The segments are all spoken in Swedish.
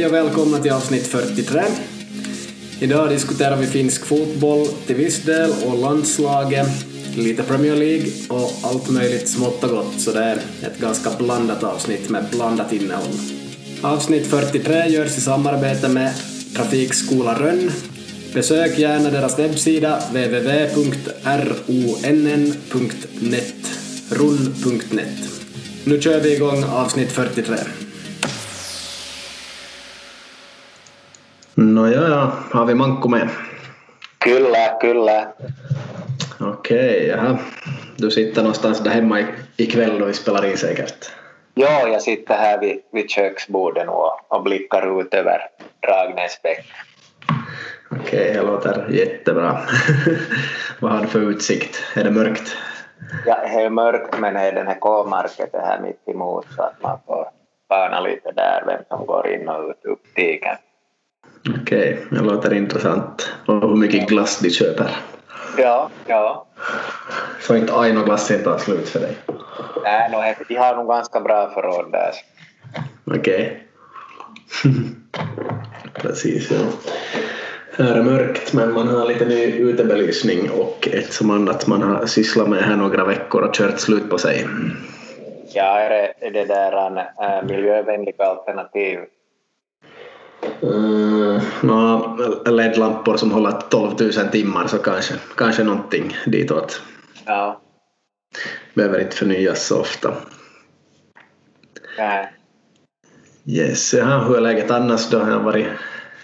Hej och välkomna till avsnitt 43. Idag diskuterar vi finsk fotboll till viss del och landslaget, lite Premier League och allt möjligt smått och gott, så det är ett ganska blandat avsnitt med blandat innehåll. Avsnitt 43 görs i samarbete med Trafikskola Rönn. Besök gärna deras webbsida www.ronn.net Nu kör vi igång avsnitt 43. Nåja, ja, Manko med? Kyllä, kyllä. Okej, jaha. Du sitter någonstans där hemma ikväll och vi spelar in säkert? Ja, jag sitter här vid, vid köksbordet och, och blickar ut över Dragnäsbäck. Okej, det låter jättebra. Vad har du för utsikt? Är det mörkt? Ja, det är mörkt men det är den här K-marketen här mitt emot så att man får spana lite där vem som går in och ut ur butiken. Okej, det låter intressant. Och hur mycket glass de köper? Ja, ja. Så inte Aino glassen tar slut för dig? Nej, no, de har nog ganska bra förråd där. Okej. Precis, ja. Här är mörkt men man har lite ny utebelysning och ett som annat man har sysslat med här några veckor och kört slut på sig. Ja, är det, är det där en äh, miljövänliga alternativ? Mm, no, LED-lampor som håller 12 000 timmar så kanske, kanske någonting ditåt. Ja. Behöver inte förnyas så ofta. Nej. Yes, jaha, hur är läget annars då? Det har varit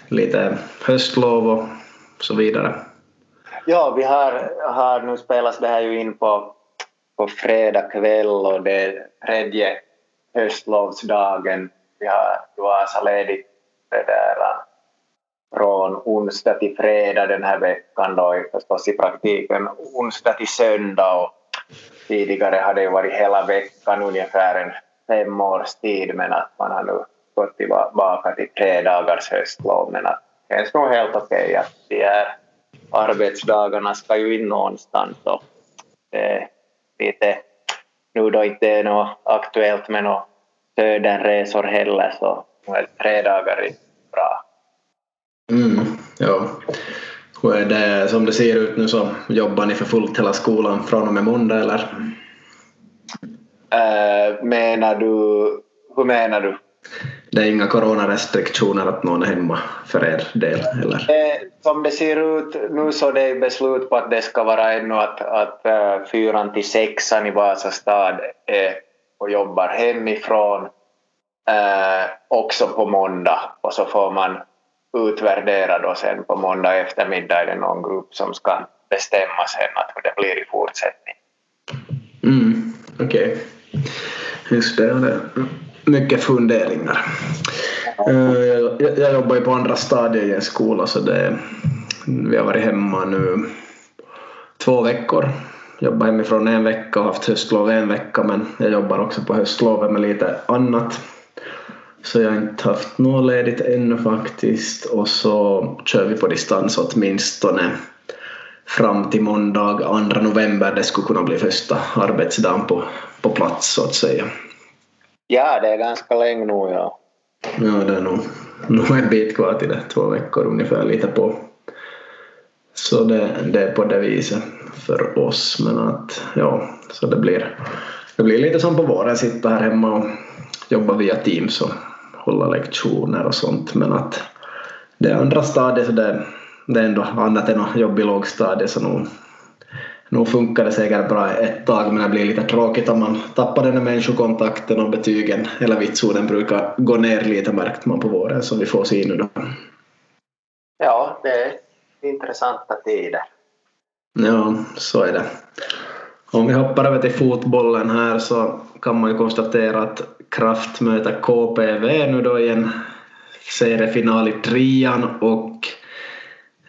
lite höstlov och så vidare. Ja, vi har, har nu spelas det här ju in på, på fredag kväll och det är tredje höstlovsdagen. Vi har Vasa ledigt det där från onsdag till fredag den här veckan då förstås i praktiken onsdag till söndag och tidigare har det varit hela veckan ungefär en fem års tid men att man har nu gått tillbaka till tre dagars höstlov men att det känns nog helt okej okay att de här arbetsdagarna ska ju in någonstans och det är lite nu då inte är något aktuellt med några söderresor heller så tre dagar bra. Mm, ja. Hur är det som det ser ut nu så jobbar ni för fullt hela skolan från och med måndag eller? Uh, menar du, hur menar du? Det är inga coronarestriktioner att någon är hemma för er del eller? Eh, som det ser ut nu så det är beslut på att det ska vara ännu att, att uh, fyran till sexan i Vasa stad är och jobbar hemifrån eh, också på måndag och så får man utvärdera då sen på måndag eftermiddag är det någon grupp som ska bestämma sen att hur det blir i fortsättning. Mm, Okej. Okay. Just det, det mycket funderingar. Eh, jag, jag jobbar ju på andra stadier i en skola så det, vi har varit hemma nu två veckor. Jobbar hemifrån en vecka och haft höstlov en vecka men jag jobbar också på höstlovet med lite annat. Så jag har inte haft något ledigt ännu faktiskt och så kör vi på distans åtminstone fram till måndag 2 november. Det skulle kunna bli första arbetsdagen på, på plats så att säga. Ja, det är ganska länge nu ja. Ja, det är nog, nog en bit kvar till det. Två veckor ungefär lite på. Så det, det är på det viset för oss. Men att ja, så det blir, det blir lite som på våren, sitta här hemma och jobba via Teams och hålla lektioner och sånt men att det andra stadiet så det, det är ändå annat än att jobba i lågstadiet så nog, nog funkar det säkert bra ett tag men det blir lite tråkigt om man tappar den här människokontakten och betygen eller vitsorden brukar gå ner lite märkt man på våren som vi får se nu då. Ja, det är intressanta tider. Ja, så är det. Om vi hoppar över till fotbollen här så kan man ju konstatera att Kraft möter KPV nu då i en seriefinal i trean och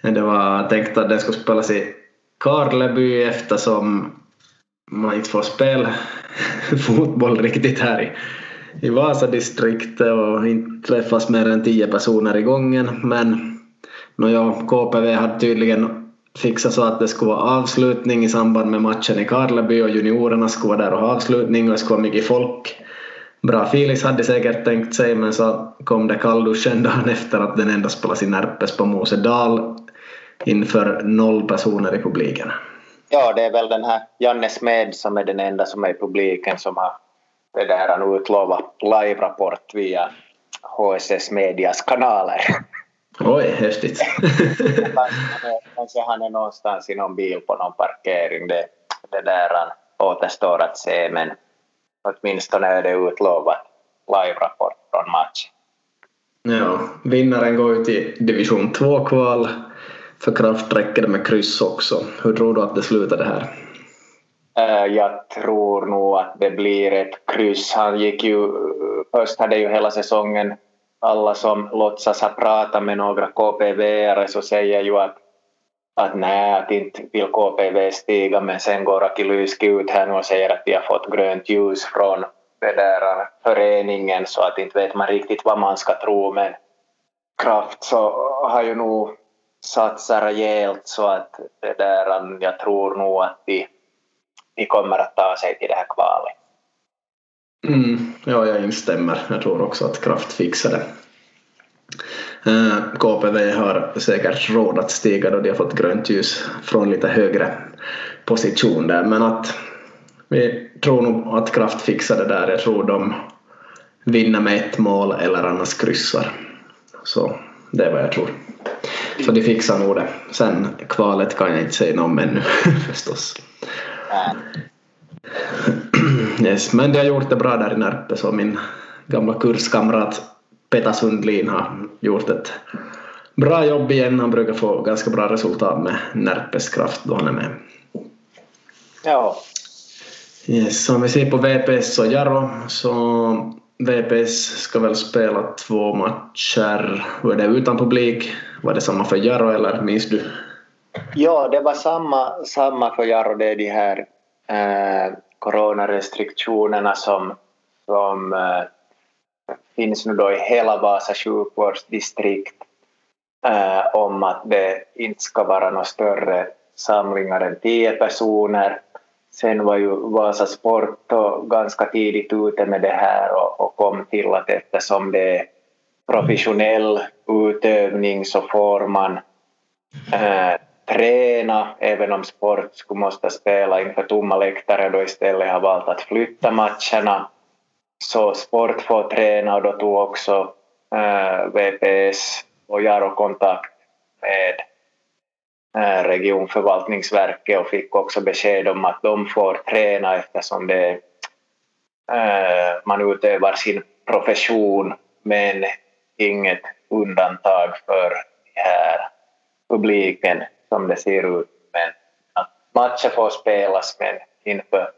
det var tänkt att den skulle spelas i Karleby eftersom man inte får spela fotboll riktigt här i, i Vasadistriktet och inte träffas mer än tio personer i gången. Men nåja, KPV hade tydligen fixa så att det skulle vara avslutning i samband med matchen i Karleby och juniorerna skulle vara där och ha avslutning och det skulle vara mycket folk bra. Filis hade säkert tänkt sig men så kom det kallduschen dagen efter att den enda spelas i Närpes på Mosedal inför noll personer i publiken. Ja, det är väl den här Janne Smed som är den enda som är i publiken som har det där han utlovat live-rapport via HSS Medias kanaler. Oj, häftigt. Kanske han är någonstans i någon bil på någon parkering. Det, det där han återstår att se, men åtminstone är det utlovat live-rapport från matchen. Ja, vinnaren går ut i division 2-kval. För Kraft räcker det med kryss också. Hur tror du att det slutar det här? Eh, jag tror nog att det blir ett kryss. Han gick ju, först hade ju hela säsongen alla som låtsas ha pratat med några KPV-are så säger ju att, att nej, att inte vill KPV stiga men sen går Aki Lyski ut här nu och säger att de har fått grönt ljus från den där föreningen så att inte vet man riktigt vad man ska tro men Kraft så har ju nog satsat rejält så att det där, jag tror nog att de, de kommer att ta sig till det här kvalet. Mm, ja, jag instämmer. Jag tror också att Kraft fixar det. Eh, KPV har säkert råd att stiga då de har fått grönt ljus från lite högre position där men att vi tror nog att Kraft fixar det där. Jag tror de vinner med ett mål eller annars kryssar. Så det är vad jag tror. Så de fixar nog det. Sen kvalet kan jag inte säga något om ännu förstås. Yes, men de har gjort det bra där i Närpe så min gamla kurskamrat Peta Sundlin har gjort ett bra jobb igen. Han brukar få ganska bra resultat med Närpes kraft då han är med. Ja. Yes, om vi ser på VPS och Jaro så VPS ska väl spela två matcher. Hur är det utan publik? Var det samma för Jaro eller minns du? Ja, det var samma, samma för Jaro. Det är de här eh, coronarestriktionerna som, som eh, finns nu då i hela Vasa sjukvårdsdistrikt eh, om att det inte ska vara några större samlingar än tio personer. Sen var ju Vasa Sport ganska tidigt ute med det här och, och kom till att eftersom det är professionell utövning så får man eh, träna även om sport skulle måste spela inför tomma läktare då istället har valt att flytta matcherna. Så sport får träna och då tog också eh, äh, VPS och Jaro kontakt med äh, regionförvaltningsverket och fick också besked om att de får träna eftersom det, äh, man utövar sin profession men inget undantag för här publiken som det ser ut. Men att matcher får spelas men inför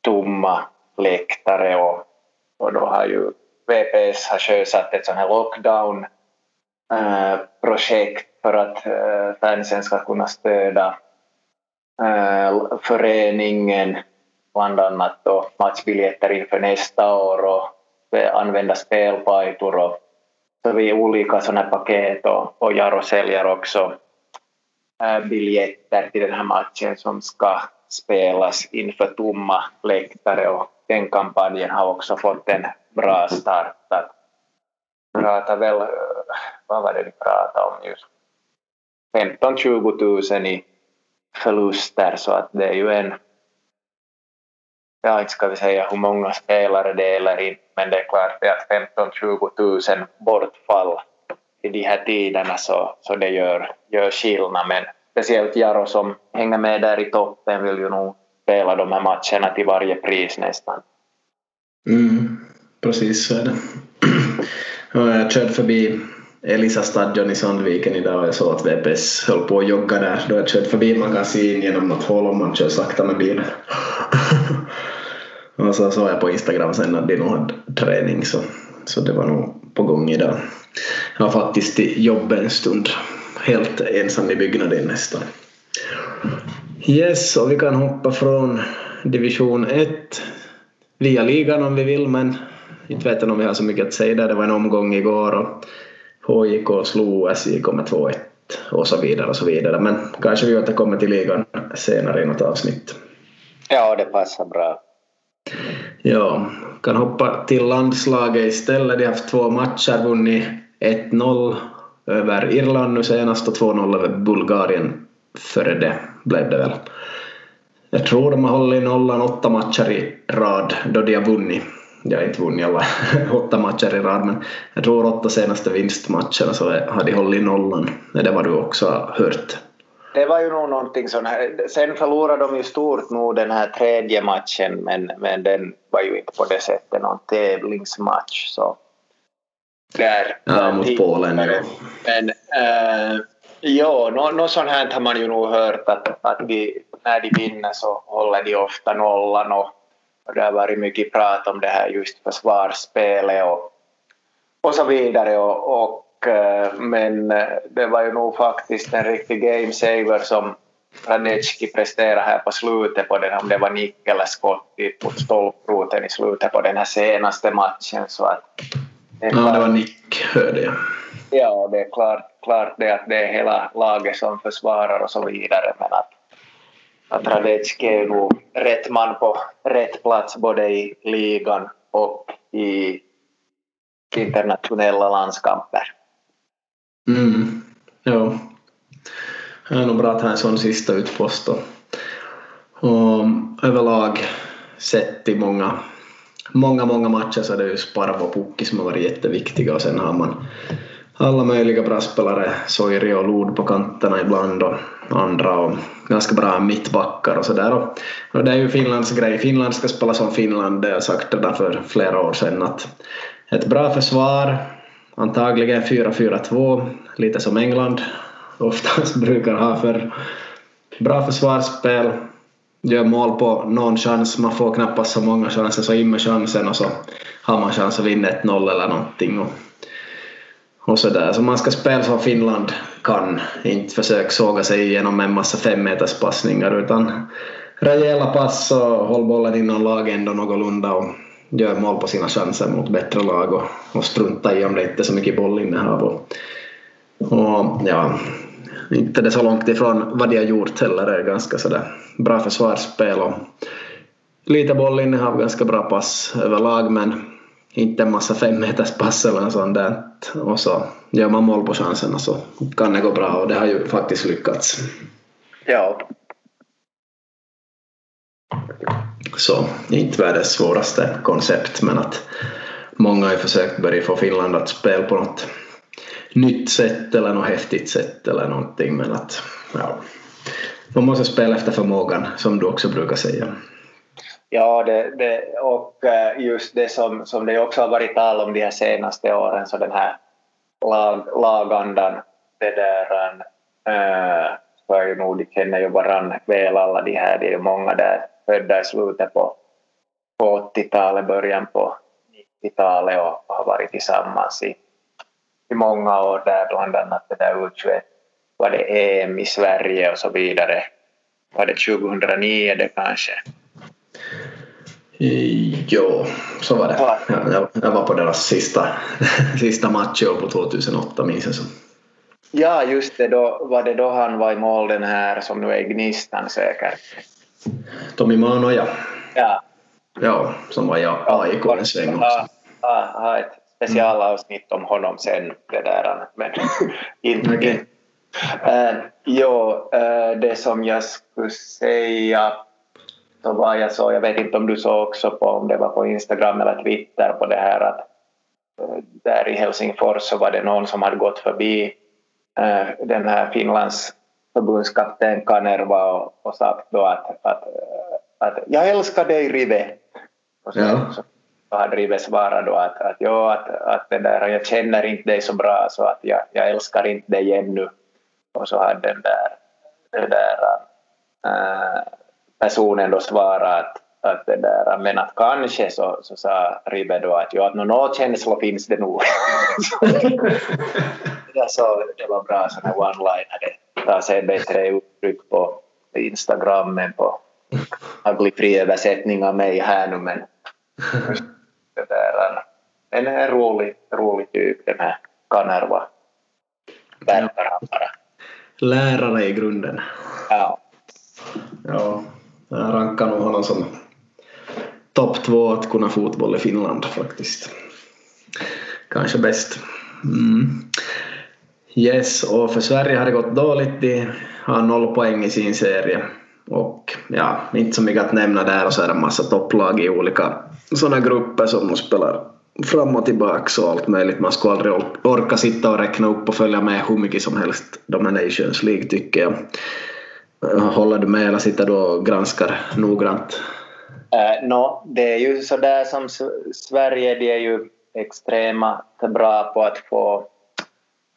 tomma läktare och, och då har ju VPS har sjösatt ett sånt här lockdown äh, projekt för att äh, fansen ska kunna stödja eh, föreningen bland annat då matchbiljetter inför nästa år och använda spelpajtor och så vi olika sådana paket och, och Jaro säljer också Äh, biljetter till den här matchen som ska spelas inför tomma läktare och den kampanjen har också fått en bra start. Prata väl, äh, vad var det vi pratade om just, 15-20 000 i förluster så att det är ju en, ja inte ska vi säga hur många spelare det är in, men det är klart att 15-20 000 bortfall i de här tiderna så, så det gör, gör skillnad. Men speciellt Jaro som hänger med där i toppen vill ju nog spela de här matcherna till varje pris nästan. Mm, precis så är det. jag körde förbi Elisa stadion i Sandviken idag och jag såg att VPS höll på att jogga där. Då jag körde förbi magasin genom något hål och man kör sakta med bilen. och så såg jag på Instagram sen att de nog hade träning så, så det var nog på gång idag. Jag var faktiskt i jobbet en stund. Helt ensam i byggnaden nästan. Yes, och vi kan hoppa från division 1 via ligan om vi vill men inte vet jag om vi har så mycket att säga där. Det var en omgång igår och HJK slog SJK med 2-1 och så vidare och så vidare. Men kanske vi återkommer till ligan senare i något avsnitt. Ja, det passar bra. Ja, kan hoppa till landslaget istället. De har haft två matcher, vunnit 1-0 över Irland nu senast och 2-0 över Bulgarien före det blev det väl. Jag tror de har hållit nollan åtta matcher i rad då de har vunnit. De har inte vunnit alla åtta matcher i rad men jag tror åtta senaste vinstmatcherna så har de hållit nollan. Det är vad du också har hört. Det var ju nog någonting sånt här. Sen förlorade de ju stort nog den här tredje matchen men, men den var ju inte på det sättet någon tävlingsmatch. Så där, ja, mot Polen. Ja. Men äh, ja, något no, sånt här har man ju nog hört att, att de, när de vinner så håller de ofta nollan och, och det har varit mycket prat om det här just försvarsspelet och, och så vidare och, och men det var ju nog faktiskt en riktig game saver som Radecki presterade här på slutet på den, om det var nick eller skott mot stolproten i slutet på den här senaste matchen så att det ja, det var nick hörde jag. Ja, det är klart, klart det att det är hela laget som försvarar och så vidare men att, att Radecki är nog rätt man på rätt plats både i ligan och i internationella landskamper. Mm, ja. Um, det är nog bra att ha en sån sista utpost och, och överlag sett i många många, många matcher så är det ju sparv och Pukki som har varit jätteviktiga och sen har man alla möjliga bra spelare, Soiri och Lod på kanterna ibland och andra och ganska bra mittbackar och sådär. Och, och det är ju Finlands grej. Finland ska spela som Finland, det har jag sagt redan för flera år sedan att ett bra försvar, antagligen 4-4-2, lite som England oftast brukar ha för bra försvarsspel gör mål på någon chans, man får knappast så många chanser, så in med chansen och så har man chans att vinna 1-0 eller någonting. Och, och så där. Så man ska spela som Finland kan, inte försöka såga sig igenom en massa femmeterspassningar utan rejäla pass och håll bollen inom laget ändå någorlunda och gör mål på sina chanser mot bättre lag och, och struntar i om det inte är så mycket bollinnehav. Och, och ja, inte det så långt ifrån vad de har gjort heller. Det är ganska sådär bra försvarsspel och lite bollinnehav, ganska bra pass överlag men inte en massa femmeterspass eller sånt där. Och så gör man mål på chanserna så kan det gå bra och det har ju faktiskt lyckats. Ja. Så inte världens svåraste koncept men att många har försökt börja få Finland att spela på något nytt sätt eller något häftigt sätt eller någonting men att ja, man måste spela efter förmågan som du också brukar säga. Ja, det, det, och eh, just det som, som det också har varit tal om de här senaste åren, så den här lag, lagandan, det där, eh, äh, för ju nog, de känner ju varann väl alla de här, det är många där födda i slutet på, på 80-talet, början på 90-talet och har varit tillsammans i i många år där, bland annat det där U21 var det EM i Sverige och så vidare. Var det 2009 det kanske? Jo, så var det. Ja, jag, jag var på deras sista, sista match på 2008 minns jag så. Ja, just det. Då var det då han var i mål den här som nu är Gnistan säkert. Tommy Mano, ja. Ja. Ja, som var i AIK en sväng också. Ha, ha ett specialavsnitt om honom sen. Det där, men inte. Okay. Uh, jo, uh, det som jag skulle säga så var jag så, jag vet inte om du såg också på om det var på Instagram eller Twitter på det här att uh, där i Helsingfors så var det någon som hade gått förbi den här Finlands förbundskapten Kanerva och, och sagt då att, att, att jag älskar dig Rive. Och så, ja. så så hade Rive svarat då att, att, jo, att, att det där, jag känner inte dig så bra så att jag, jag älskar inte dig ännu. Och så hade den där, den där äh, personen då svarat att, att det där, men att kanske så, så sa Ribe då att, jo, att någon känsla finns det nog. jag så, det var bra one-liner, det tar sig bättre uttryck på Instagram än på aglig översättning av mig här nu men det där. En, en rolig, rolig typ den här Kanerva. Verkar han bara. Lärare i grunden. Ja. Ja, jag rankar nog honom som topp två att kunna fotboll i Finland faktiskt. Kanske bäst. Mm. Yes, och för Sverige har det gått dåligt. De har noll poäng i sin serie. Och ja, inte så mycket att nämna där och så är det en massa topplag i olika sådana grupper som de spelar fram och tillbaka och allt möjligt. Man skulle aldrig orka sitta och räkna upp och följa med hur mycket som helst de här Nations League tycker jag. Eh, håller du med eller sitter du och granskar noggrant? Eh, uh, no, det är ju sådär som Sverige, de är ju extremt bra på att få,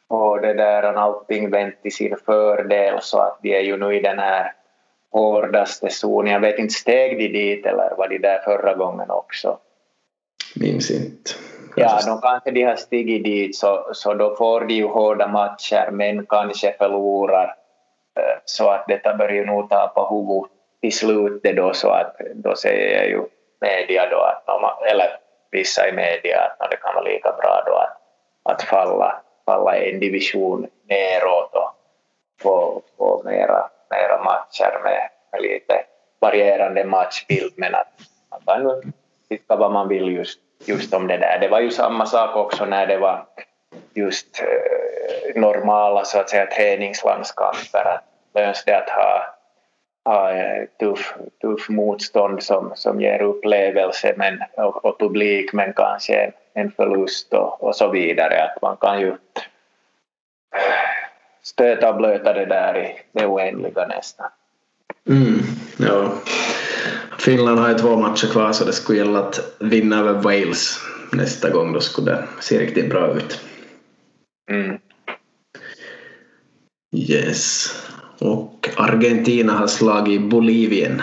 få det där allting vänt till sin fördel så att de är ju nu i den här hårdaste zonen. Jag vet inte, steg de dit eller var de där förra gången också? Minns inte. Ja, de kanske de har stigit dit så, så då får de ju hårda matcher men kanske förlorar eh, så att detta börjar nog ta på huvudet till slutet då så att då säger ju media då att, eller vissa i media att det kan vara lika bra då att, att falla, falla en division neråt och få, få mera, mera matcher med, med lite varierande matchbild men att man kan ju tycka vad man vill just, just om det där. Det var ju samma sak också när det var just eh, normala så att säga träningslandskamper löns det att ha ha tuff, tuff motstånd som, som ger upplevelse men, och, och publik men kanske en, en förlust och, och så vidare. Att man kan ju stöta och blöta det där i det oändliga nästan. Mm, ja. Finland har ju två matcher kvar så det skulle gälla att vinna över Wales nästa gång. Då skulle det se riktigt bra ut. Mm. Yes. Och Argentina har slagit Bolivien.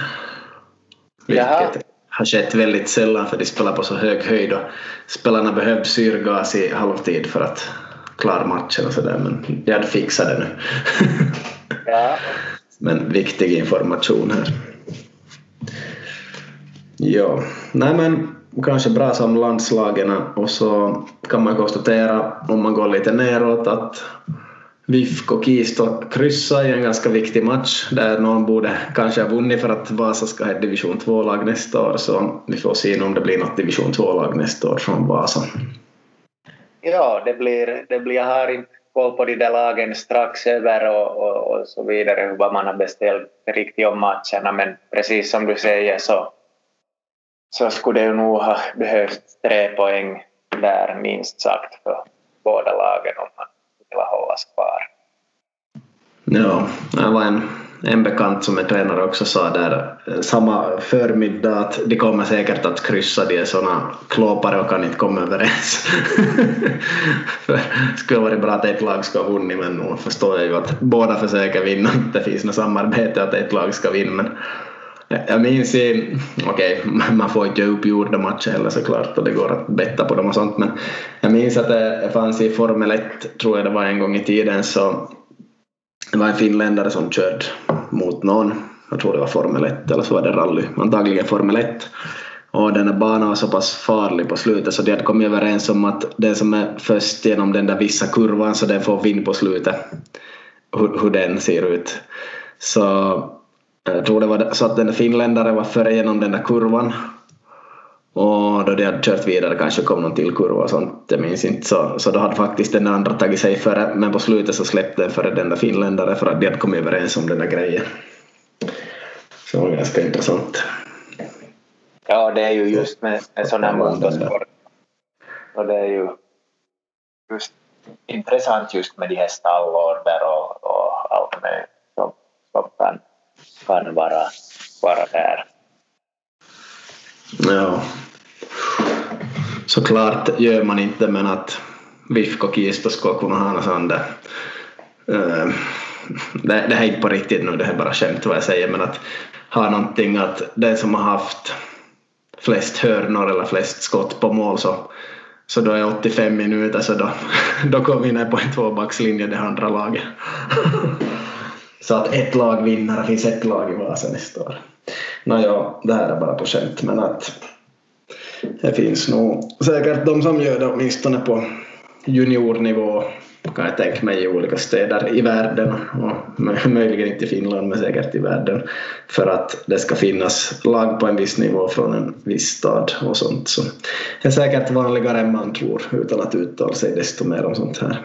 Vilket Jaha. har skett väldigt sällan för de spelar på så hög höjd och spelarna behövde syrgas i halvtid för att klara matchen och sådär men de hade fixat det nu. ja. Men viktig information här. Ja, nej men kanske bra som landslagen och så kan man konstatera om man går lite neråt att VIFK och Kisto kryssa i en ganska viktig match där någon borde kanske ha vunnit för att Vasa ska ha ett division 2-lag nästa år så vi får se om det blir något division 2-lag nästa år från Vasa. Ja, det blir, det blir jag har inte koll på de där lagen strax över och, och, och så vidare vad man har beställt riktigt om matcherna men precis som du säger så, så skulle det nog ha behövts tre poäng där minst sagt för båda lagen om man vilja hållas kvar. Ja, det var en, en bekant som är tränare också sa där eh, samma förmiddag att de kommer säkert att kryssa, de är såna klåpare och kan inte komma överens. För det skulle varit bra att ett lag ska ha vunnit men nu förstår jag ju att båda försöker vinna, det finns något samarbete att ett lag ska vinna men jag minns i, okej, okay, man får inte göra uppgjorda matcher heller såklart och det går att betta på dem och sånt men jag minns att det fanns i Formel 1, tror jag det var en gång i tiden, så det var en finländare som körde mot någon, jag tror det var Formel 1 eller så var det rally, antagligen Formel 1 och den här banan var så pass farlig på slutet så de hade kommit överens om att den som är först genom den där vissa kurvan så den får vinna på slutet. Hur, hur den ser ut. Så jag tror det var så att den finländaren var före genom den där kurvan och då de hade kört vidare kanske kom någon till kurva och sånt, jag minns inte. Så, så då hade faktiskt den andra tagit sig före, men på slutet så släppte den före den där finländaren för att de hade kommit överens om den där grejen. Så det var ganska intressant. Ja, det är ju just med, med sådana här motorsport. Och det är ju just intressant just med de här stallorder och, och allt med som kan vara, vara där. Ja. Såklart gör man inte men att Vifko Kisto ska kunna ha något sånt där uh, det, det här är inte på riktigt nu, det är bara skämt vad jag säger men att ha någonting att den som har haft flest hörnor eller flest skott på mål så, så då är 85 minuter så då, då går vi ner på en tvåbackslinje det andra laget. Så att ett lag vinner, det finns ett lag i Vasa nästa år. Nåja, det här är bara på skämt men att det finns nog säkert de som gör det åtminstone på juniornivå kan jag tänka mig i olika städer i världen och möjligen inte i Finland men säkert i världen för att det ska finnas lag på en viss nivå från en viss stad och sånt. Så det är säkert vanligare än man tror utan att uttala sig desto mer om sånt här.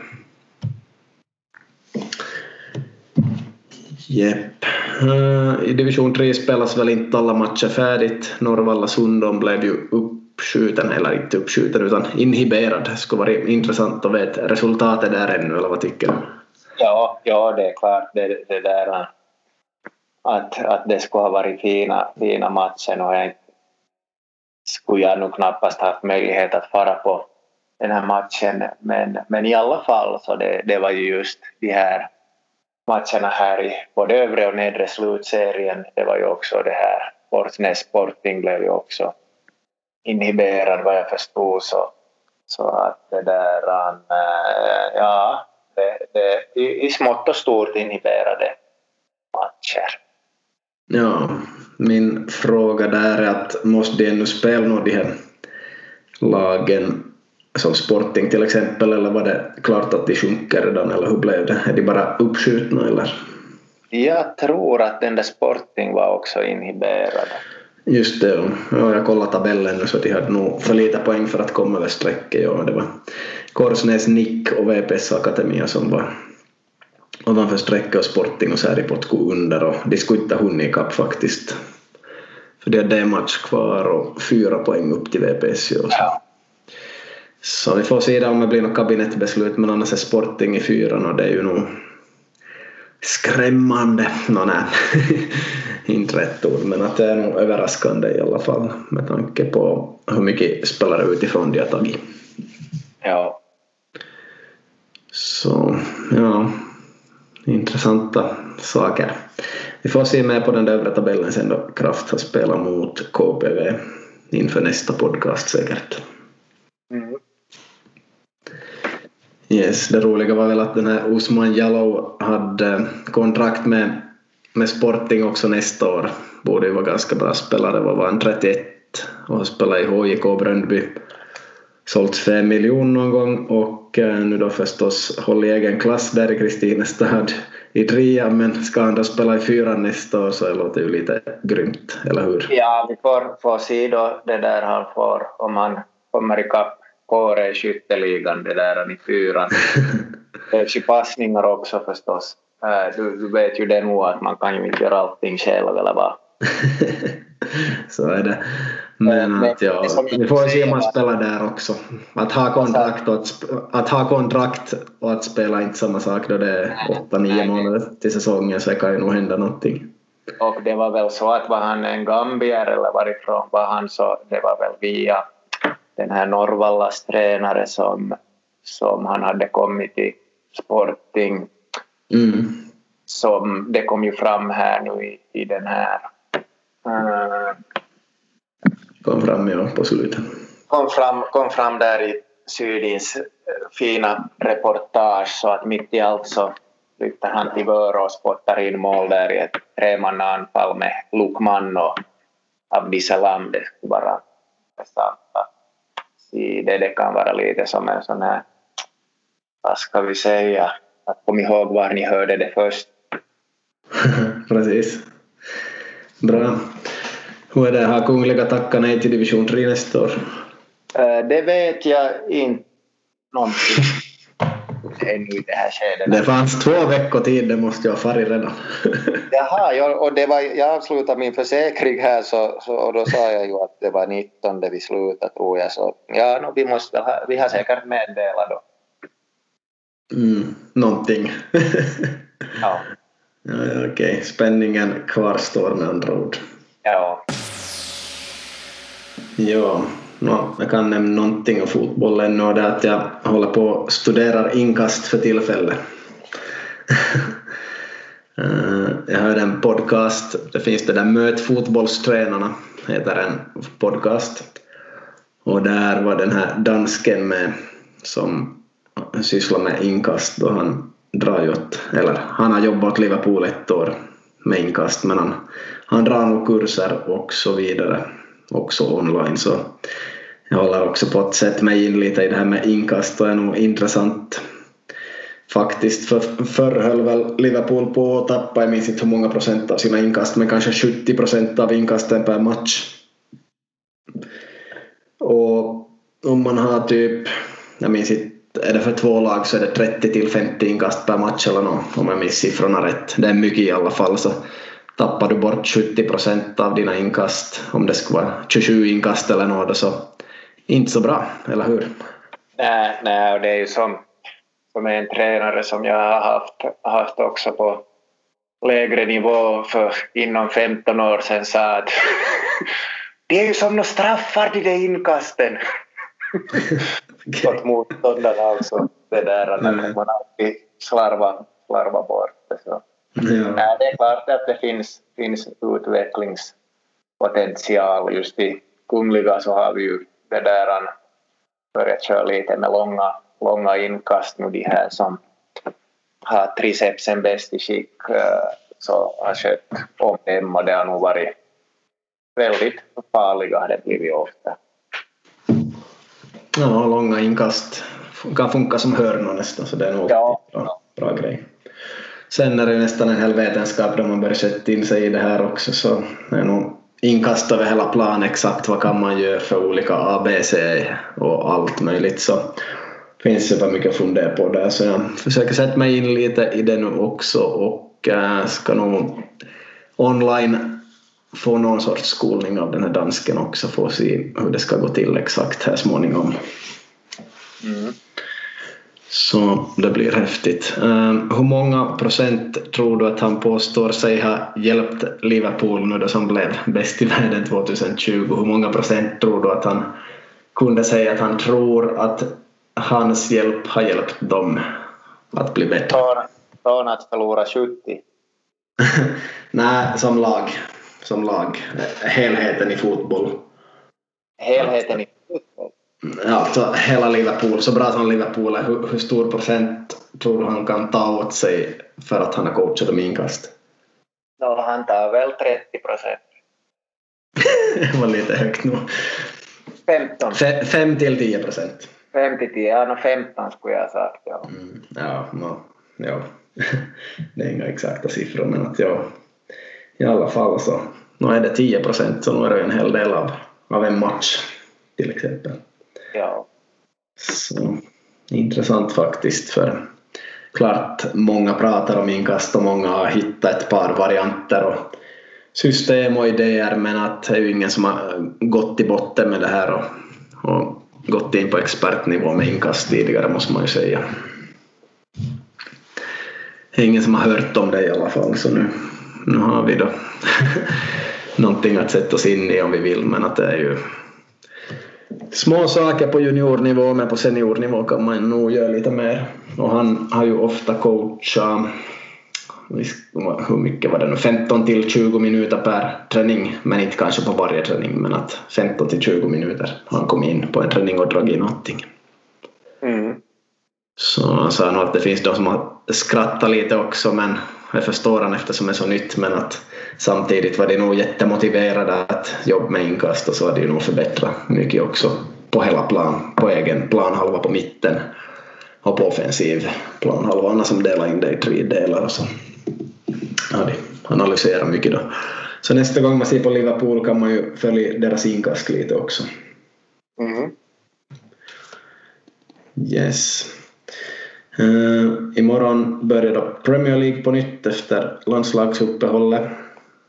Jepp. Eh, I division 3 spelas väl inte alla matcher färdigt. Norrvalla Sundom blev ju uppskjuten, eller inte uppskjuten utan inhiberad. Det skulle vara intressant att veta resultatet där ännu, eller vad tycker du? Ja, ja det är klart det, det där eh, att, att det skulle ha varit fina, fina matchen och jag skulle jag nog knappast haft möjlighet att fara på den här matchen men, men i alla fall så det, det var ju just de här matcherna här i både övre och nedre slutserien. Det var ju också det här, Portnäs Sporting blev ju också inhiberad vad jag förstod så, så att det där, äh, ja, det, det, i, i smått och stort inhiberade matcher. Ja, min fråga där är att måste de ännu spela nu de här lagen som Sporting till exempel, eller var det klart att de sjunker redan, eller hur blev det? Är de bara uppskjutna, eller? Jag tror att den där Sporting var också inhiberad. Just det, ja, jag kollade tabellen nu så de hade nog för lite poäng för att komma över strecket. Ja, det var Korsnäs, Nick och VPS Akademia som var ovanför strecket och Sporting och Säripot gå under och de skulle inte ha hunnit ikapp faktiskt. För de hade en match kvar och fyra poäng upp till VPS. Ja. Så vi får se om det blir något kabinettbeslut men annars är Sporting i fyran och det är ju nog skrämmande. Nå, nej, inte rätt ord men att det är nog överraskande i alla fall med tanke på hur mycket spelare utifrån de har tagit. Ja. Så ja, intressanta saker. Vi får se med på den där övre tabellen sen då Kraft har spelat mot KPV inför nästa podcast säkert. Mm. Yes, det roliga var väl att den här Usman Jallow hade eh, kontrakt med, med Sporting också nästa år. Borde ju vara ganska bra spelare, vad var han, 31 och har spelat i HJK Bröndby. Sålts 5 miljoner någon gång. Och eh, nu då förstås håller i egen klass där i Kristinestad i trea men ska han då spela i fyran nästa år så det låter ju lite grymt, eller hur? Ja, vi får, får se då det där han får om han kommer ikapp. Kåre i skytteligan, det där i fyran. Behövs ju passningar också förstås. Äh, du, du vet ju det nog att man kan ju inte göra allting själv eller vad. Så är det. Men, men att ja, vi får se om man spelar där också. Att ha kontrakt och att, att, ha kontrakt och att spela inte samma sak då det är åtta, nio månader till säsongen så kan ju nog hända någonting. Och det var väl så att var han en gambier eller varifrån var han så det var väl via den här Norvallas tränare som, som han hade kommit till Sporting. Mm. Som det kom ju fram här nu i, i den här... Uh, kom fram ja, på slutet. Kom fram, kom fram där i Sydins eh, fina reportage så att mitt i allt så flyttar han till Vörå och spottar in mål där i ett tremannaanfall med Lukman och Abdisalam. Det skulle vara intressant att det. Det kan vara lite som en sån här, vad ska vi säga, att kom ihåg var ni hörde det först. Precis. Bra. Hur är det, har Kungliga tackat nej till division 3 nästa år? Eh, det vet jag inte någonting ännu i det här skedet. Det fanns två veckor tid, det måste jag ha farit redan. Jaha, jag, och det var, jag avslutade min försäkring här så, så, och då sa jag ju att det var 19 vi slutade tror jag. Så ja, no, vi, måste ha, vi har säkert meddelat då. Mm, någonting. ja. ja Okej, okay. spänningen kvarstår med andra ord. Ja. Ja, no, jag kan nämna någonting om fotbollen och det är att jag håller på och studerar inkast för tillfället. Eh, jag hörde en podcast, det finns det där Möt fotbollstränarna, heter en podcast. Och där var den här dansken med som sysslar med inkast och han drar ju åt, eller han har jobbat åt Liverpool ett år med inkast men han, han drar nog kurser och så vidare också online så jag håller också på att sätta mig in lite i det här med inkast och är nog intressant faktiskt. För, förr höll väl Liverpool på att tappa, jag minns inte hur många procent av sina inkast, men kanske 70 procent av inkasten per match. Och om man har typ, jag minns inte, är det för två lag så är det 30 till 50 inkast per match eller något, om jag minns siffrorna rätt. Det är mycket i alla fall. Så tappar du bort 70 procent av dina inkast, om det skulle vara 27 inkast eller något, så inte så bra, eller hur? Nej, nej och det är ju som, som en tränare som jag har haft, haft också på lägre nivå för inom 15 år sedan sa att det är ju som några straffar de där inkasten. Åt motståndarna också. Det där att mm. man alltid slarvar, slarvar bort det. Så. Nej, det är klart att det finns, finns utvecklingspotential. Just i Kungliga så har vi ju det där börjat köra lite med långa, långa inkast nu de här som har tricepsen bäst i skick så har skött om dem och det har nog varit väldigt farliga har det blivit ofta. Ja, långa inkast kan funka som hörnor nästan så det är nog ja. bra, bra grej. Sen är det nästan en hel vetenskap då man börjar sätta in sig i det här också så det är nog inkast över hela plan exakt vad kan man göra för olika ABC och allt möjligt så finns det bara mycket att fundera på där så jag försöker sätta mig in lite i det nu också och eh, ska nog online få någon sorts skolning av den här dansken också få se hur det ska gå till exakt här småningom. Mm. Så det blir häftigt. Um, hur många procent tror du att han påstår sig ha hjälpt Liverpool nu då som blev bäst i världen 2020? Hur många procent tror du att han kunde säga att han tror att hans hjälp har hjälpt dem att bli bättre? Från att förlora 70? Nej, som lag som lag? Helheten i fotboll? Helheten i fotboll? Ja, så hela Liverpool, så bra som Liverpool är, hur, hur stor procent tror du han kan ta åt sig för att han har coachat dem inkast? No, han tar väl 30 procent. det var lite högt nog. 15. 5 till 10 procent. 5 till 10, ja no 15 skulle jag ha sagt. Ja, mm, ja, no, ja. det är inga exakta siffror men att ja, i alla fall så nu är det 10 procent så nu är det en hel del av, av en match till exempel. Ja. Så intressant faktiskt för klart många pratar om inkast och många har hittat ett par varianter och system och idéer men att det är ju ingen som har gått i botten med det här och, och gått in på expertnivå med inkast tidigare måste man ju säga. Det är ingen som har hört om det i alla fall så nu nu har vi då någonting att sätta oss in i om vi vill men att det är ju små saker på juniornivå men på seniornivå kan man nog göra lite mer. Och han har ju ofta coachat hur mycket var det nu, 15 till 20 minuter per träning men inte kanske på varje träning men att 15 till 20 minuter han kommit in på en träning och dragit någonting. Mm. Så han sa nog att det finns de som har skrattat lite också men jag förstår han eftersom det är så nytt men att samtidigt var de nog jättemotiverade att jobba med inkast och så har de nog förbättrat mycket också på hela plan, på egen planhalva på mitten och på offensiv planhalva som delar in det i tre delar och så har de analyserat mycket då. Så nästa gång man ser på Liverpool kan man ju följa deras inkast lite också. Mm. Yes. Uh, imorgon börjar då Premier League på nytt efter landslagsuppehållet.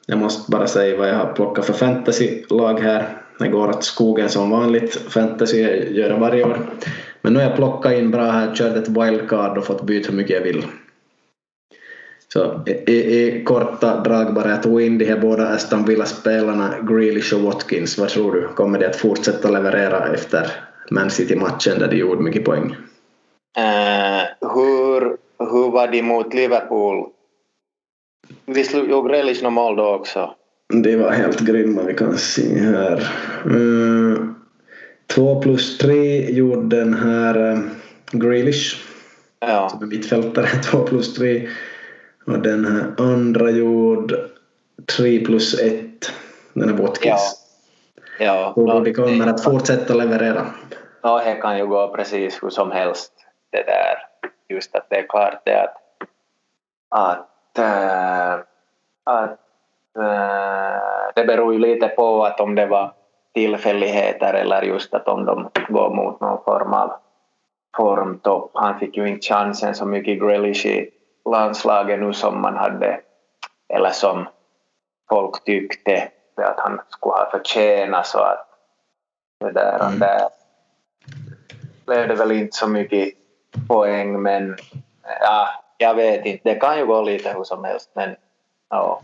Jag måste bara säga vad jag har plockat för fantasylag här. Det går åt skogen som vanligt, fantasy gör jag varje år. Men nu har jag plockat in bra här, kört ett wildcard och fått byta hur mycket jag vill. Så i, i korta drag bara, jag tog in de här båda Aston Villa-spelarna, Grealish och Watkins. Vad tror du? Kommer de att fortsätta leverera efter Man City-matchen där de gjorde mycket poäng? Uh, hur, hur var de mot Liverpool? Visst gjorde Grealish något mål då också? De var helt grymma, vi kan se här. Uh, två plus tre gjorde den här uh, Grealish. Ja. Som är mittfältare, två plus tre. Och den här andra gjorde tre plus ett. Den är Watkins. Ja. Ja, och de kommer att fortsätta leverera. Ja, det kan ju gå precis hur som helst. Det där. Just att det är klart det att, att, att äh, det beror ju lite på att om det var tillfälligheter eller just att om de går mot någon form av formtopp. Han fick ju inte chansen så mycket Grealish i landslaget nu som man hade eller som folk tyckte att han skulle ha förtjänat så att det där, mm. där blev det väl inte så mycket poäng men ja, jag vet inte, det kan ju gå lite hur som helst men ja.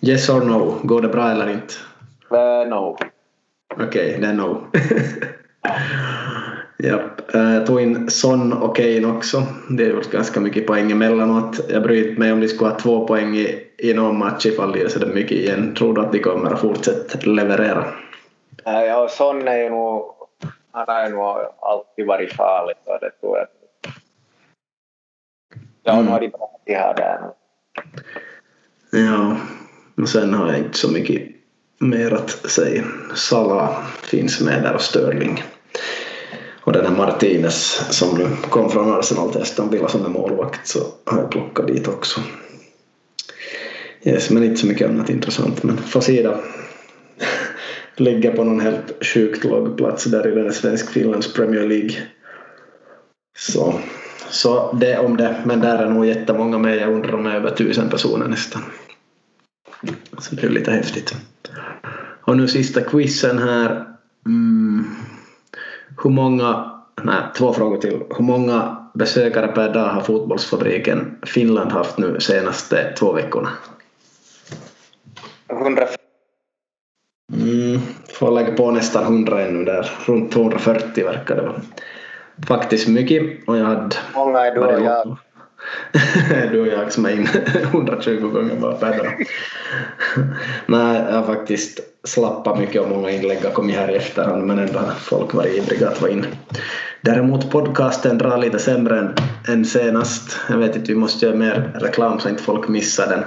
Yes or no, går det bra eller inte? Uh, no. Okej, okay, det är no. Japp. Jag tog in Son och Kane också. Det gjort ganska mycket poäng emellanåt. Jag bryr mig om de skulle ha två poäng i, i någon match ifall de gör så mycket igen. Tror du att de kommer att fortsätta leverera? Ja, Son är ju nog... Han har ju nog alltid varit farlig, så det tror jag. Ja, mm. har de bra här där. Ja, och sen har jag inte så mycket mer att säga. Salah finns med där och Sterling. Och den här Martinez som nu kom från Arsenal till Aston Villa som är målvakt så har jag plockat dit också. Yes, men inte så mycket annat intressant. Men Fasida ligger på någon helt sjukt låg plats där i den svensk-finlands Premier League. Så, så det om det. Men där är nog jättemånga med. Jag undrar om det är över tusen personer nästan. Så det är lite häftigt. Och nu sista quizen här. Mm. Hur många, nej, två frågor till. Hur många besökare per dag har fotbollsfabriken Finland haft nu senaste två veckorna? 100. Mm, får lägga på nästan 100 ännu där. Runt 240 verkar det vara. Faktiskt mycket och jag hade... Många är du och jag. du och jag som är in 120 gånger bara per dag. Nej, jag har faktiskt slappat mycket och många inlägg har kommit här i efterhand men ändå har folk varit ivriga att vara inne. Däremot podcasten drar lite sämre än, än senast. Jag vet inte, vi måste göra mer reklam så inte folk missar den.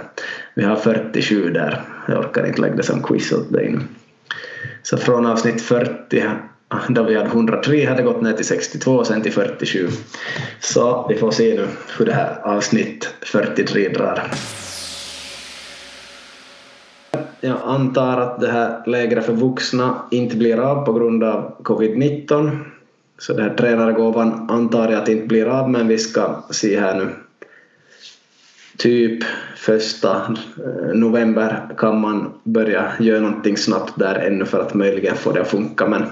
Vi har 47 där. Jag orkar inte lägga det som quiz åt dig nu. Så från avsnitt 40 då vi hade 103 hade gått ner till 62 och sen till 47. Så vi får se nu hur det här avsnitt 43 drar. Jag antar att det här lägret för vuxna inte blir av på grund av covid-19. Så den här tränargåvan antar jag att det inte blir av men vi ska se här nu. Typ första eh, november kan man börja göra någonting snabbt där ännu för att möjligen få det att funka men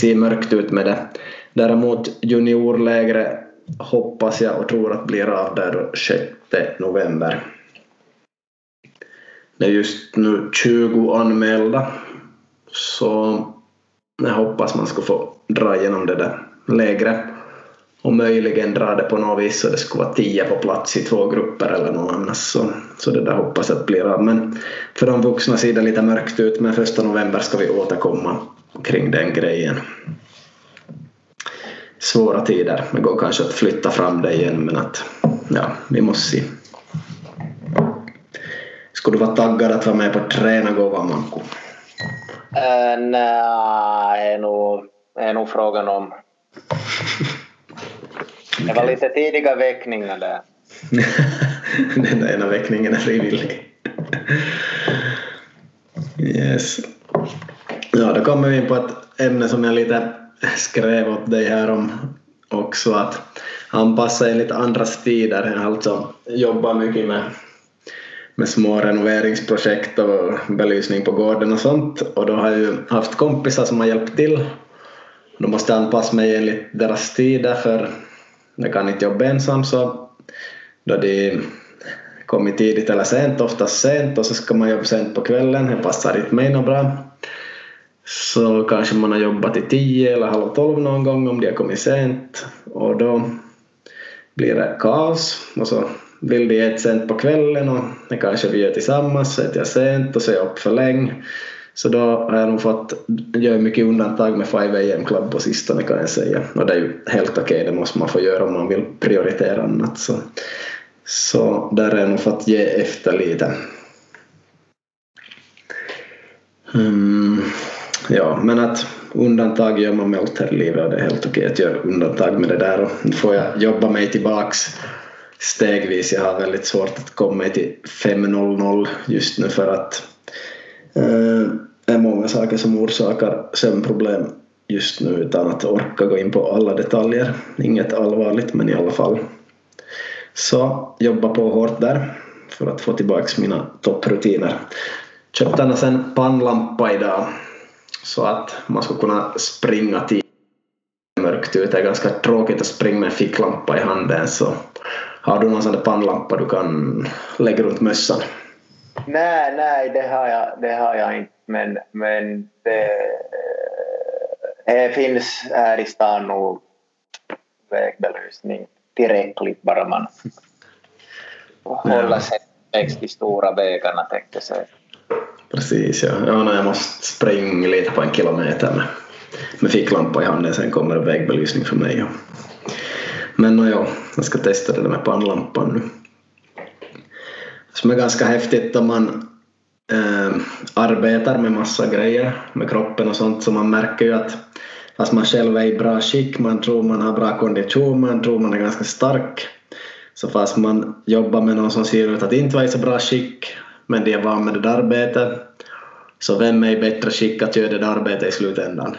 ser mörkt ut med det. Däremot juniorlägret hoppas jag och tror att blir av där 6 november. Det är just nu 20 anmälda så jag hoppas man ska få dra igenom det där lägret och möjligen dra det på något vis så det skulle vara tio på plats i två grupper eller något annat så, så det där hoppas jag att blir av. Men för de vuxna ser det lite mörkt ut men första november ska vi återkomma kring den grejen. Svåra tider. Det går kanske att flytta fram det igen men att ja, vi måste se. Skulle du vara taggad att vara med på tränargåvan Manko? Uh, Nej, det är är nog frågan om. Det var lite tidiga väckningar där. Den ena väckningen är frivillig. Yes. Ja, då kommer vi in på ett ämne som jag lite skrev åt dig här om också att anpassa enligt andras tider. Jag alltså jobbat mycket med, med små renoveringsprojekt och belysning på gården och sånt och då har jag ju haft kompisar som har hjälpt till. Då måste jag anpassa mig enligt deras tider för jag kan inte jobba ensam så då de kommer tidigt eller sent, oftast sent och så ska man jobba sent på kvällen, det passar inte mig något bra så kanske man har jobbat till tio eller halv tolv någon gång om de har kommit sent. Och då blir det kaos. Och så vill de äta sent på kvällen och det kanske vi gör tillsammans så äter jag sent och så är jag upp för länge så då har jag nog fått göra mycket undantag med 5 am Club på sistone kan jag säga och det är ju helt okej, okay, det måste man få göra om man vill prioritera annat så, så där har jag nog fått ge efter lite. Mm. ja, men att undantag gör man med allt här i livet och det är helt okej att göra undantag med det där och nu får jag jobba mig tillbaks stegvis. Jag har väldigt svårt att komma mig till 5.00 just nu för att eh, är många saker som orsakar sömnproblem just nu utan att orka gå in på alla detaljer. Inget allvarligt men i alla fall. Så jobba på hårt där för att få tillbaks mina topprutiner. Köpte annars en pannlampa idag så att man ska kunna springa till mörkt ute. Det är ganska tråkigt att springa med en ficklampa i handen så har du någon sån där pannlampa du kan lägga runt mössan? Nej, nej, det har jag, det har jag inte. Men, men det, det finns här i stan nog vägbelysning tillräckligt bara man håller sig längs de stora vägarna tänkte jag säga. Precis, ja. ja jag måste springa lite på en kilometer med, med ficklampa i handen sen kommer det vägbelysning för mig. Men ja, jag ska testa det där med pannlampan nu. Som är ganska häftigt om man äh, arbetar med massa grejer med kroppen och sånt. Så man märker ju att fast man själv är i bra skick, man tror man har bra kondition, man tror man är ganska stark. Så fast man jobbar med någon som ser ut att inte vara i så bra skick men de är van med det där arbetet så vem är i bättre skick att göra det där arbetet i slutändan?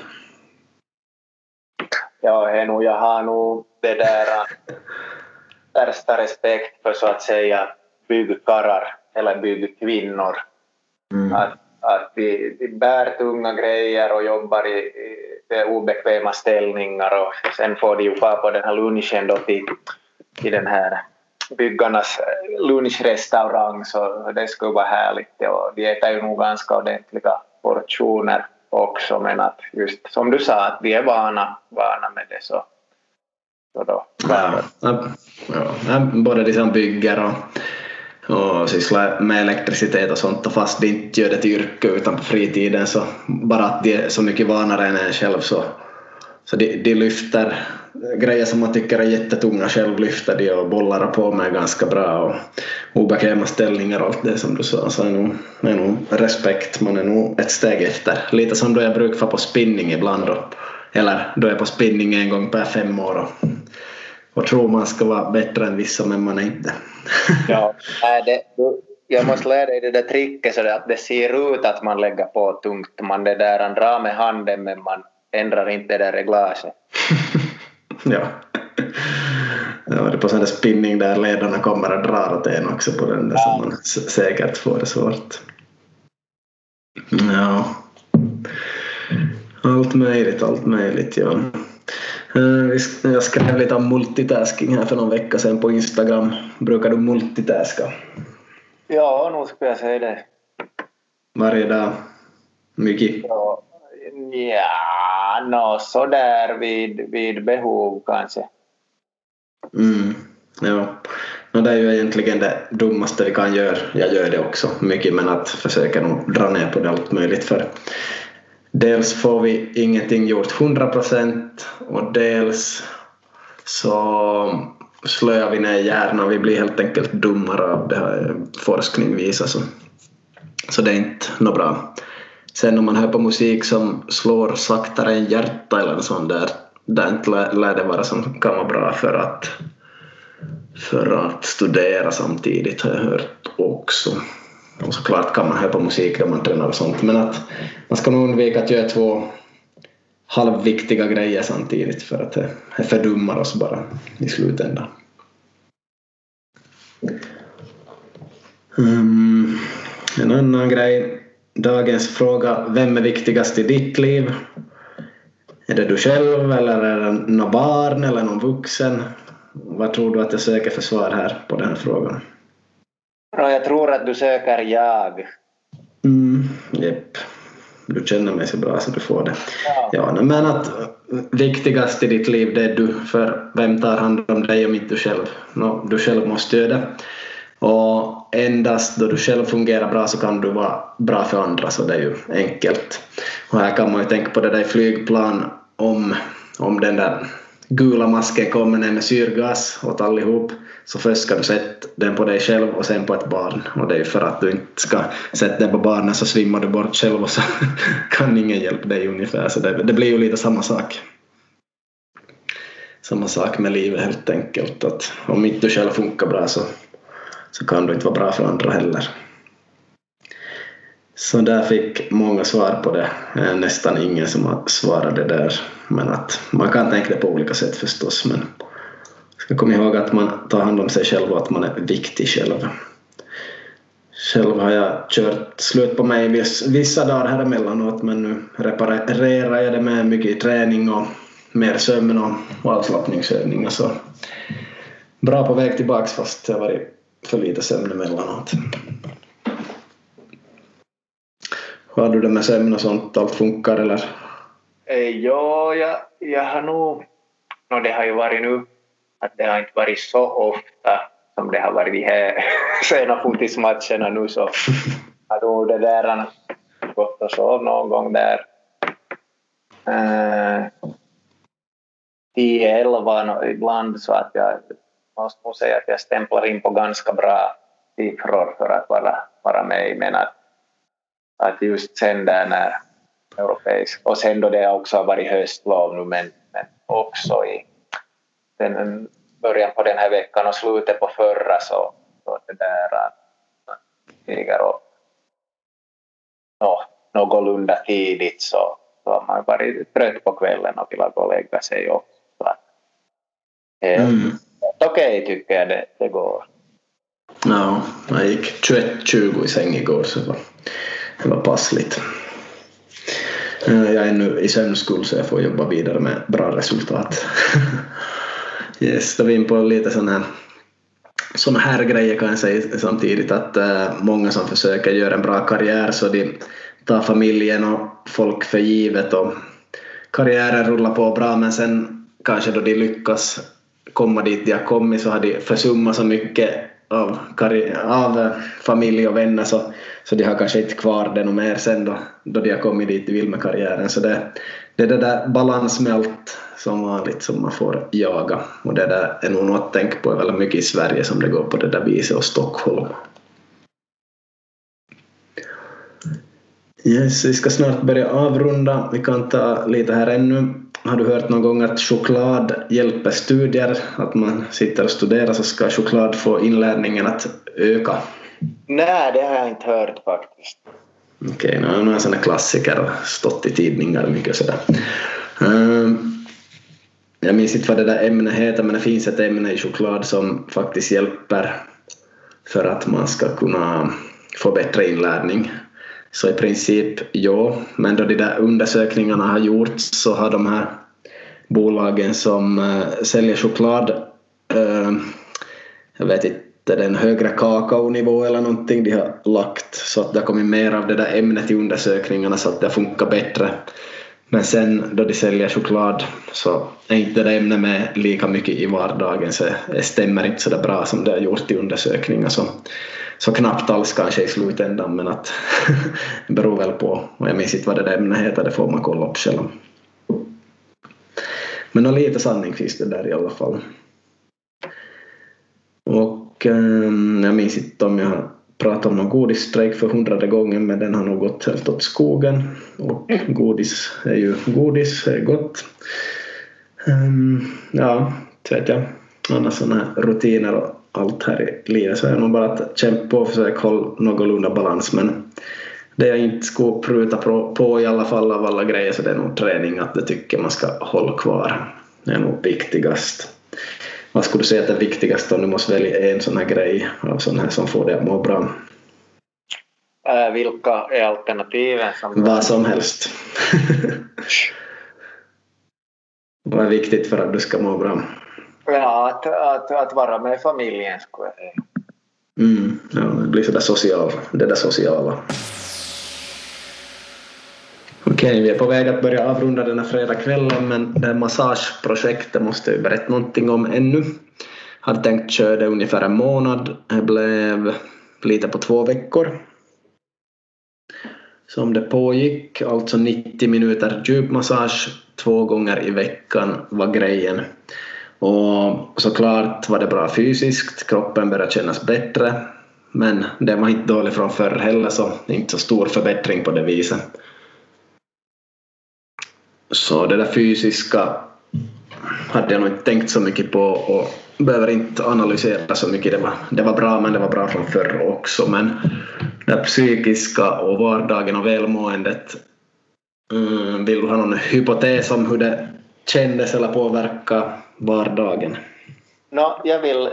Ja, nog, jag har nog det där äh, värsta respekt för så att säga byggkarlar eller byggkvinnor. Mm. Att, att de, de bär tunga grejer och jobbar i, i obekväma ställningar och sen får de ju fara på den här lunchen då till, till den här byggarnas lunchrestaurang så det skulle vara härligt och de äter ju nog ganska ordentliga portioner också men att just som du sa att de är vana, vana med det så, så då ja, ja, både de som bygger och och sysslar med elektricitet och sånt och fast de inte gör det till yrke utan på fritiden så bara att de är så mycket vanare än en själv så, så de, de lyfter grejer som man tycker är jättetunga själv lyfter de och bollar på med ganska bra och obekväma ställningar och allt det som du sa så är nog, är nog respekt, man är nog ett steg efter. Lite som då jag brukar få på spinning ibland då, eller då jag är på spinning en gång per fem år och, och tror man ska vara bättre än vissa men man är inte. ja, det, jag måste lära dig det där tricket så att det ser ut att man lägger på tungt. Man det där, drar med handen men man ändrar inte det där reglaget. ja. Ja, det är på sån där spinning där ledarna kommer och drar åt en också på den där ja. som man säkert får det svårt. Ja. Allt möjligt, allt möjligt, ja. Eh, jag skrev lite om multitasking här för någon vecka sedan på Instagram. Brukar du multitaska? Ja, nog skulle jag säga det. Varje dag? Mycket? Ja, ja no, sådär vid, vid behov kanske. Mm, ja. No, det är ju egentligen det dummaste vi kan göra. Jag gör det också mycket men att försöka nog dra ner på det allt möjligt för dels får vi ingenting gjort 100% och dels så slöar vi ner hjärnan, vi blir helt enkelt dummare av det har forskning visat så, så det är inte något bra. Sen om man hör på musik som slår saktare än hjärta eller något sånt där, där inte lär det vara som kan vara bra för att, för att studera samtidigt har jag hört också. Och såklart kan man höra på musik när man tränar och sånt men att man ska nog undvika att göra två halvviktiga grejer samtidigt för att det fördummar oss bara i slutändan. Um, en annan grej. Dagens fråga. Vem är viktigast i ditt liv? Är det du själv eller är det någon barn eller någon vuxen? Vad tror du att jag söker för svar här på den här frågan? Jag tror att du söker jag. Mm, jepp. Du känner mig så bra så du får det. Ja. ja men att viktigast i ditt liv det är du, för vem tar hand om dig om inte du själv? No, du själv måste göra det. Och endast då du själv fungerar bra så kan du vara bra för andra, så det är ju enkelt. Och här kan man ju tänka på det där flygplan om, om den där gula masken kommer ner med syrgas åt allihop så först ska du sätta den på dig själv och sen på ett barn och det är för att du inte ska sätta den på barnen så svimmar du bort själv och så kan ingen hjälpa dig ungefär så det, det blir ju lite samma sak samma sak med livet helt enkelt att om inte du själv funkar bra så, så kan du inte vara bra för andra heller så där fick många svar på det. Eh, nästan ingen som svarade där. Men att man kan tänka det på olika sätt förstås. Men ska komma ihåg att man tar hand om sig själv och att man är viktig själv. Själv har jag kört slut på mig vissa dagar här emellanåt men nu reparerar jag det med mycket träning och mer sömn och avslappningsövningar så bra på väg tillbaks fast det har varit för lite sömn emellanåt. Hur har du det med sömn och sånt? Allt funkar eller? Eh, ja, jag, jag har nog... No, det har ju varit nu att det har inte varit så ofta som det har varit de här sena fotismatcherna nu så har nog det där gått och sov någon gång där. Eh, 10-11 ibland så att jag måste nog säga att jag stämplar in på ganska bra siffror för att vara, vara med men att att just sen där när europeisk, och sen då det också har varit höstlov nu men, men också i den, början på den här veckan och slutet på förra så, så det där stiger upp no, någorlunda tidigt så, så har man varit trött på kvällen och vill gå och lägga sig också. Så att, eh, mm. Okej okay, tycker jag det, det går. Ja, jag gick 21.20 i säng igår så var det var passligt. Eh, jag är nu i sömnskuld så jag får jobba vidare med bra resultat. yes, då är vi in på lite sådana här såna här grejer kan jag säga samtidigt att eh, många som försöker göra en bra karriär så de tar familjen och folk för givet och karriären rullar på bra men sen kanske då de lyckas komma dit de har kommit så har de försummat så mycket av, av eh, familj och vänner så, så de har kanske inte kvar det något mer sen då, då de har kommit dit de vill med karriären. Så det, det är det där balans med allt som vanligt som man får jaga och det där är nog något att tänka på väldigt mycket i Sverige som det går på det där viset och Stockholm. Yes, vi ska snart börja avrunda. Vi kan ta lite här ännu. Har du hört någon gång att choklad hjälper studier? Att man sitter och studerar så ska choklad få inlärningen att öka? Nej, det har jag inte hört faktiskt. Okej, okay, no, några sådana klassiker och stått i tidningar mycket sådär. Um, jag minns inte vad det där ämnet heter men det finns ett ämne i choklad som faktiskt hjälper för att man ska kunna få bättre inlärning. Så i princip ja, men då de där undersökningarna har gjorts så har de här bolagen som äh, säljer choklad, äh, jag vet inte, det är en högre kakaonivå eller någonting de har lagt så att det har kommit mer av det där ämnet i undersökningarna så att det funkar bättre. Men sen då de säljer choklad så är inte det ämnet med lika mycket i vardagen så det stämmer inte så där bra som det har gjort i undersökningar. Så så knappt alls kanske i slutändan men att det beror väl på och jag minns inte vad det där ämnet heter, det får man kolla upp själv. Men lite sanning finns det där i alla fall. Och eh, jag minns inte om jag pratade pratat om någon godisstrejk för hundrade gången men den har nog gått helt åt skogen och godis är ju godis, är gott. Um, ja, vet jag. Annars sådana här rutiner och allt här i livet så är det nog bara att kämpa på och försöka hålla någorlunda balans men det jag inte skulle pruta på i alla fall av alla grejer så det är nog träning att det tycker man ska hålla kvar. Det är nog viktigast. Vad skulle du säga att det är viktigast om du måste välja en sån här grej av sån här som får dig att må bra? Äh, vilka är alternativen? Som Vad som helst. Vad är viktigt för att du ska må bra? Ja, att, att, att vara med familjen skulle jag säga. Mm, ja, det blir sådär socialt, det där sociala. Okej, vi är på väg att börja avrunda den här fredagskvällen men det här massageprojektet måste vi berätta någonting om ännu. Hade tänkt köra det ungefär en månad, det blev lite på två veckor. som det pågick, alltså 90 minuter djupmassage två gånger i veckan var grejen. Och såklart var det bra fysiskt, kroppen började kännas bättre men det var inte dålig från förr heller så inte så stor förbättring på det viset. Så det där fysiska hade jag nog inte tänkt så mycket på och behöver inte analysera så mycket. Det var, det var bra men det var bra från förr också. Men det psykiska och vardagen och välmåendet. Mm, vill du ha någon hypotes om hur det kändes eller påverkade vardagen? No, jag vill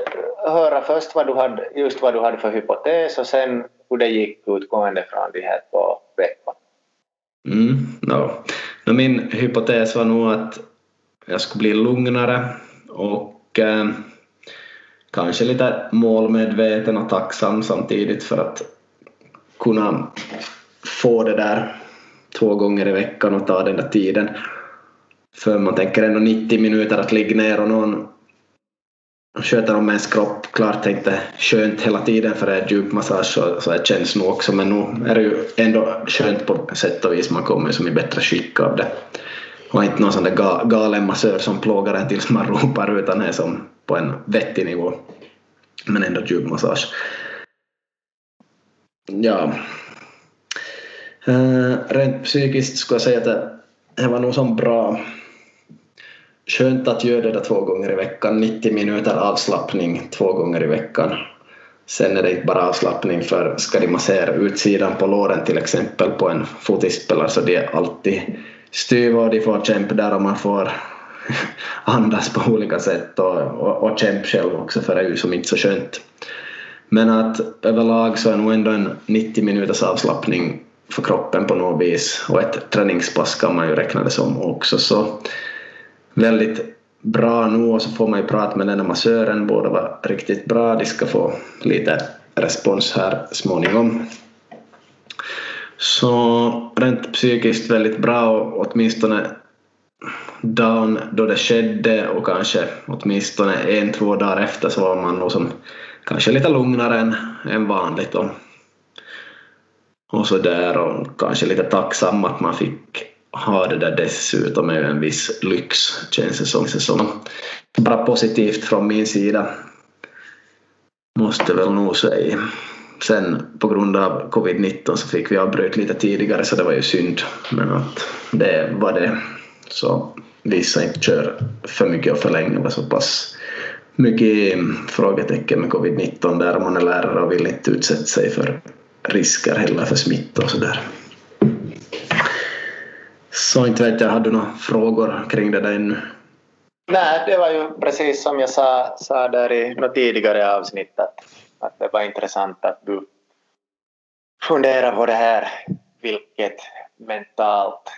höra först vad du hade, just vad du hade för hypotes och sen hur det gick utgående från de här två veckorna. Mm, no. No, min hypotes var nog att jag skulle bli lugnare och eh, kanske lite målmedveten och tacksam samtidigt för att kunna få det där två gånger i veckan och ta den där tiden. För man tänker ändå 90 minuter att ligga ner och någon sköter om ens kropp. Klart tänkte skönt hela tiden för det är djupmassage så, så det känns nog också men nu är det ju ändå skönt på sätt och vis. Man kommer som i bättre skick av det. Och inte någon sån där ga, galen massör som plågar en tills man ropar utan det är som på en vettig nivå. Men ändå djupmassage. Ja. Uh, rent psykiskt skulle jag säga att det, det var nog som bra skönt att göra det där två gånger i veckan, 90 minuter avslappning två gånger i veckan. Sen är det inte bara avslappning för ska de massera utsidan på låren till exempel på en fotispelare så de är alltid styva och de får kämpa där och man får andas på olika sätt och, och, och kämpa själv också för det är ju som inte så skönt. Men att överlag så är nog ändå en 90 minuters avslappning för kroppen på något vis och ett träningspass kan man ju räkna det som också så väldigt bra nu och så får man ju prata med den här massören, båda var riktigt bra, de ska få lite respons här småningom. Så rent psykiskt väldigt bra och åtminstone dagen då det skedde och kanske åtminstone en, två dagar efter så var man nog som kanske lite lugnare än, än vanligt och, och så där och kanske lite tacksam att man fick ha det där dessutom är ju en viss lyx känns det som. Så bara positivt från min sida måste väl nog säga. Sen på grund av covid-19 så fick vi avbryta lite tidigare så det var ju synd. Men att det var det. Så vissa inte kör för mycket och för länge var så pass mycket frågetecken med covid-19 där man är lärare och vill inte utsätta sig för risker heller för smitta och sådär. Så inte vet jag, hade du några frågor kring det där ännu? Nej, det var ju precis som jag sa, sa där i något tidigare avsnitt att, att det var intressant att du funderar på det här, vilket mentalt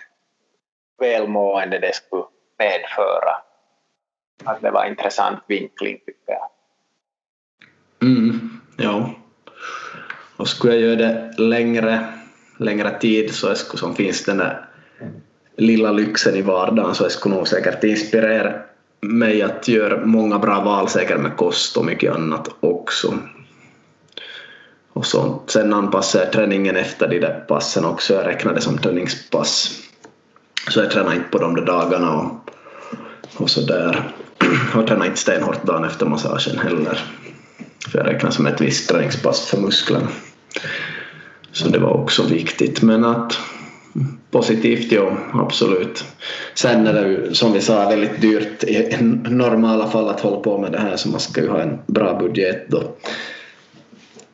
välmående det skulle medföra. Att det var intressant vinkling tycker jag. Mm, ja. Och skulle jag göra det längre, längre tid så skulle som finns den där lilla lyxen i vardagen så jag skulle nog säkert inspirera mig att göra många bra val säkert med kost och mycket annat också. Och så, sen anpassar jag träningen efter de där passen också. Jag räknar det som träningspass. Så jag tränar inte på de där dagarna och, och sådär. Och tränar inte stenhårt dagen efter massagen heller. För jag räknar som ett visst träningspass för musklerna. Så det var också viktigt. Men att positivt, ja absolut. Sen är det ju som vi sa väldigt dyrt i normala fall att hålla på med det här så man ska ju ha en bra budget då.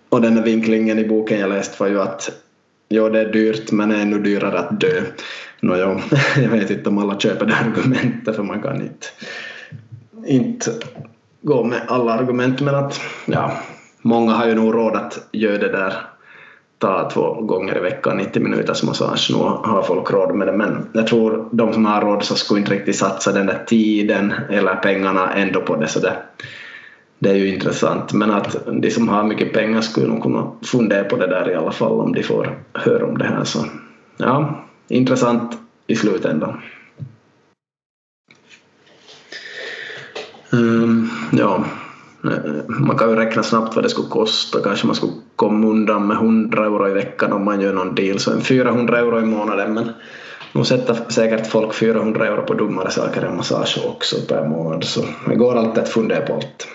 Och den här vinklingen i boken jag läst var ju att ja det är dyrt men ännu dyrare att dö. Nå, jag vet inte om alla köper det argumentet för man kan inte, inte gå med alla argument men att ja, många har ju nog råd att göra det där ta två gånger i veckan 90 minuters massage. Nu har folk råd med det men jag tror de som har råd så skulle inte riktigt satsa den där tiden eller pengarna ändå på det så det, det är ju intressant men att de som har mycket pengar skulle nog kunna fundera på det där i alla fall om de får höra om det här så ja, intressant i slutändan. Um, ja, man kan ju räkna snabbt vad det skulle kosta. Kanske man skulle komma undan med 100 euro i veckan om man gör någon deal. Så en 400 euro i månaden. Men nu sätter säkert folk 400 euro på dummare saker än massage också per månad. Så det går alltid att fundera på allt.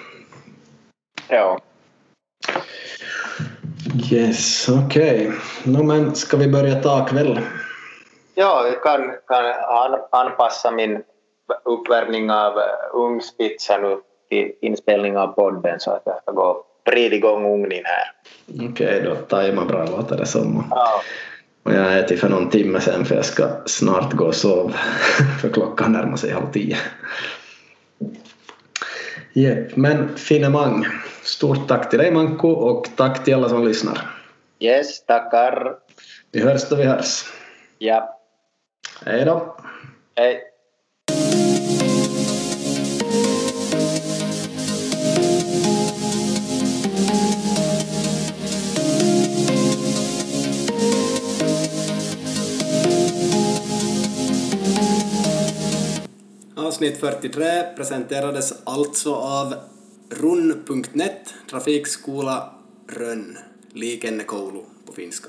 Ja. Yes, okej. Okay. No, men ska vi börja ta kväll? Ja, jag kan, kan anpassa min uppvärmning av ugnspizza nu till inspelning av podden så att jag ska gå och vrida igång ugnen här. Okej, okay, då tajmar bra låter det som. Ja. Och jag äter för någon timme sen för jag ska snart gå och sova för klockan närmar sig halv tio. Yep. Men finemang. Stort tack till dig Manko och tack till alla som lyssnar. Yes, tackar. Vi hörs då vi hörs. Ja. Hej då. Hej. Avsnitt 43 presenterades alltså av run.net, trafikskola Rönn, Liikennekoulu på finska.